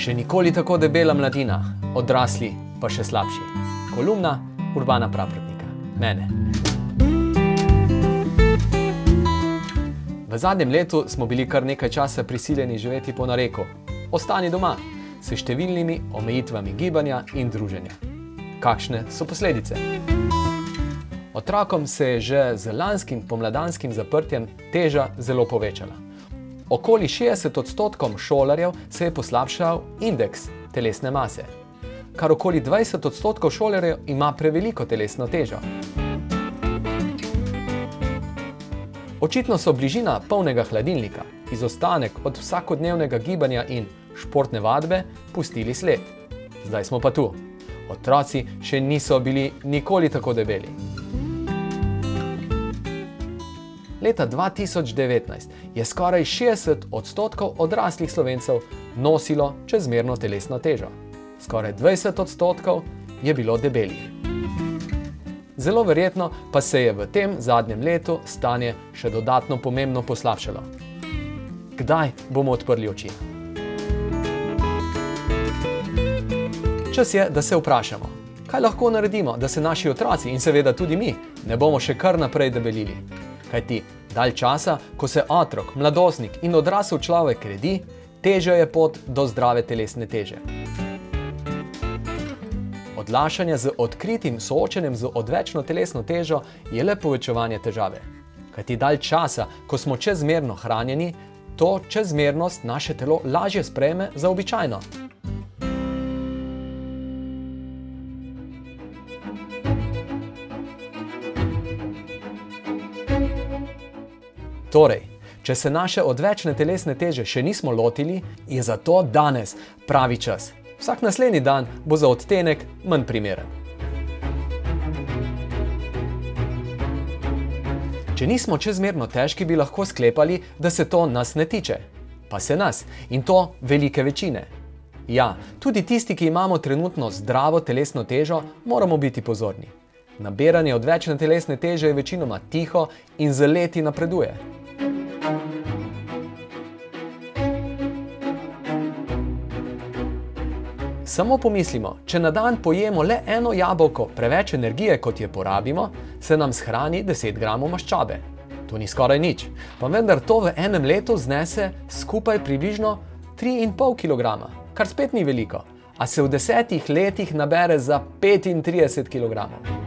Še nikoli tako debela mladina, odrasli pa še slabši. Kolumna Urbana Pravratnika, mene. V zadnjem letu smo bili kar nekaj časa prisiljeni živeti po nareku. Ostani doma, s številnimi omejitvami gibanja in druženja. Kakšne so posledice? Otrokom se je že z lanskim pomladanskim zaprtjem teža zelo povečala. Okoli 60 odstotkom šolarjev se je poslabšal indeks telesne mase. Kar okoli 20 odstotkov šolarjev ima preveliko telesno težo. Očitno so bližina polnega hladilnika, izostanek od vsakodnevnega gibanja in športne vadbe pustili sled. Zdaj smo pa tu. Otroci še niso bili nikoli tako debeli. Leta 2019 je skoraj 60 odstotkov odraslih slovencev nosilo čezmerno telesno težo, skoraj 20 odstotkov je bilo debelih. Zelo verjetno pa se je v tem zadnjem letu stanje še dodatno pomembno poslabšalo. Kdaj bomo odprli oči? Čas je, da se vprašamo, kaj lahko naredimo, da se naši otroci in seveda tudi mi ne bomo še kar naprej debelili. Kajti dalj časa, ko se otrok, mladostnik in odrasel človek redi, težja je pot do zdrave telesne teže. Odlašanje z odkritim soočenjem z odvečno telesno težo je le povečevanje težave. Kajti dalj časa, ko smo čezmerno hranjeni, to čezmernost naše telo lažje sprejme za običajno. Torej, če se naše odvečne telesne teže še nismo lotili, je zato danes pravi čas. Vsak naslednji dan bo za odtenek manj primeren. Če nismo čezmerno težki, bi lahko sklepali, da se to nas ne tiče. Pa se nas in to velike večine. Ja, tudi tisti, ki imamo trenutno zdravo telesno težo, moramo biti pozorni. Nabiranje odvečne telesne teže je večinoma tiho in z leti napreduje. Samo pomislimo, če na dan pojemo le eno jabolko preveč energije, kot je porabimo, se nam shrani 10 gramov maščobe. To ni skoraj nič, pa vendar to v enem letu znese skupaj približno 3,5 kg, kar spet ni veliko, a se v desetih letih nabere za 35 kg.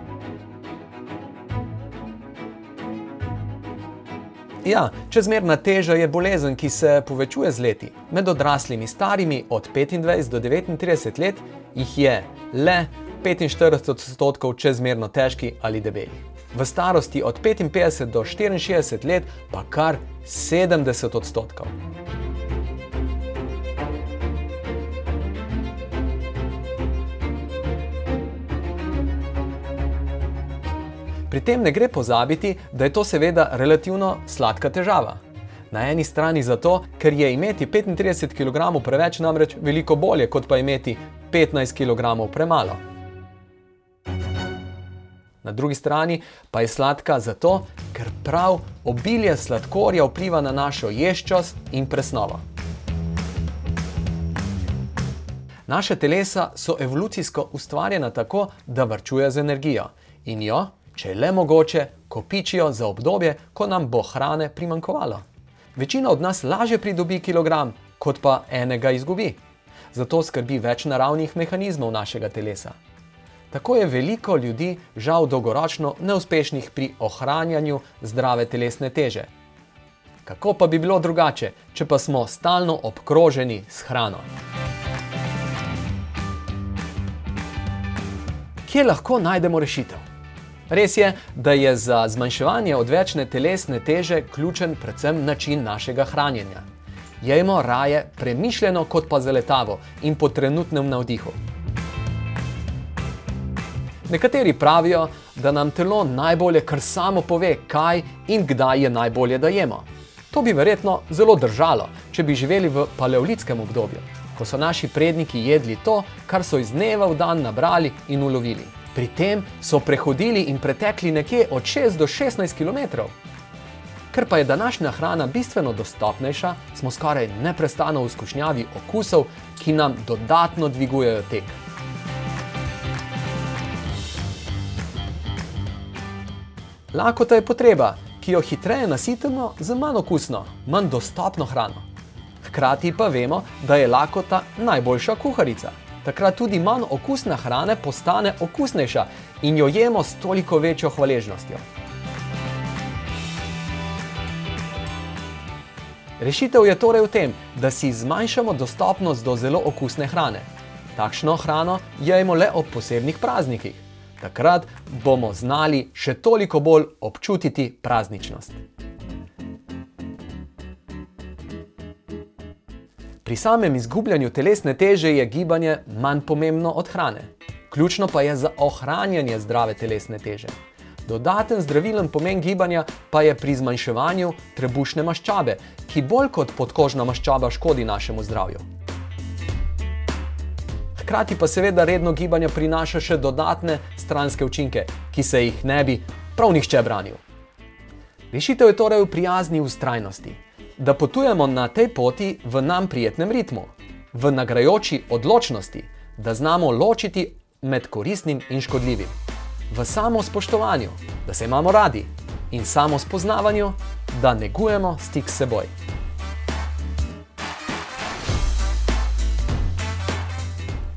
Ja, čezmerna teža je bolezen, ki se povečuje z leti. Med odraslimi starimi od 25 do 39 let jih je le 45 odstotkov čezmerno težki ali debeli. V starosti od 55 do 64 let pa kar 70 odstotkov. Pri tem ne gre pozabiti, da je to seveda relativno sladka težava. Na eni strani zato, ker je imeti 35 kg preveč namreč veliko bolje, kot pa imeti 15 kg premalo. Na drugi strani pa je sladka zato, ker prav obilje sladkorja vpliva na našo ješčost in presnovo. Naše telesa so evolucijsko ustvarjena tako, da vrčujejo z energijo in jo če je le mogoče, kopičijo za obdobje, ko nam bo hrane primankovalo. Večina od nas lažje pridobi kilogram, kot pa enega izgubi. Zato skrbi več naravnih mehanizmov našega telesa. Tako je veliko ljudi žal dolgoročno neuspešnih pri ohranjanju zdrave telesne teže. Kako pa bi bilo drugače, če pa smo stalno obkroženi s hrano? Kje lahko najdemo rešitev? Res je, da je za zmanjševanje odvečne telesne teže ključen predvsem način našega hranjenja. Jejmo raje premišljeno kot pa zaletavo in po trenutnem navdihu. Nekateri pravijo, da nam telo najbolje kar samo pove, kaj in kdaj je najbolje, da jemo. To bi verjetno zelo držalo, če bi živeli v paleolitskem obdobju, ko so naši predniki jedli to, kar so iz dneva v dan nabrali in ulovili. Pri tem so prehodili in pretekli nekje od 6 do 16 km. Ker pa je današnja hrana bistveno dostopnejša, smo skoraj neprestano v skušnjavi okusov, ki nam dodatno dvigujejo tek. Lakota je potreba, ki jo hitreje nasitimo z manj okusno, manj dostopno hrano. Hkrati pa vemo, da je lakota najboljša kuharica. Takrat tudi manj okusna hrana postane okusnejša in jo jemo s toliko večjo hvaležnostjo. Rešitev je torej v tem, da si zmanjšamo dostopnost do zelo okusne hrane. Takšno hrano jejmo le ob posebnih praznikih. Takrat bomo znali še toliko bolj občutiti prazničnost. Pri samem izgubljanju telesne teže je gibanje manj pomembno od hrane. Ključno pa je za ohranjanje zdrave telesne teže. Dodaten zdravilen pomen gibanja pa je pri zmanjševanju trebušne maščobe, ki bolj kot podkožna maščoba škodi našemu zdravju. Hkrati pa seveda redno gibanje prinaša še dodatne stranske učinke, ki se jih ne bi prav nihče branil. Rešitev je torej v prijazni ustrajnosti, da potujemo na tej poti v nam prijetnem ritmu, v nagrajoči odločnosti, da znamo ločiti med koristnim in škodljivim, v samo spoštovanju, da se imamo radi in samo spoznavanju, da negujemo stik s seboj.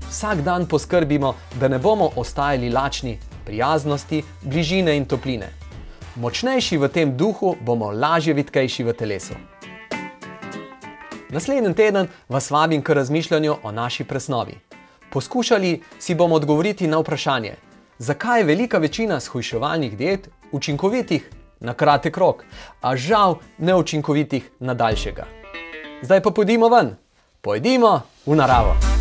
Vsak dan poskrbimo, da ne bomo ostajali lačni prijaznosti, bližine in topline. Močnejši v tem duhu bomo lažje vitkejši v telesu. Naslednji teden vas vabim k razmišljanju o naši presnovi. Poskušali si bomo odgovoriti na vprašanje, zakaj je velika večina shujševalnih diet učinkovitih na kratek rok, a žal neučinkovitih na daljšega. Zdaj pa pojdimo ven, pojdimo v naravo.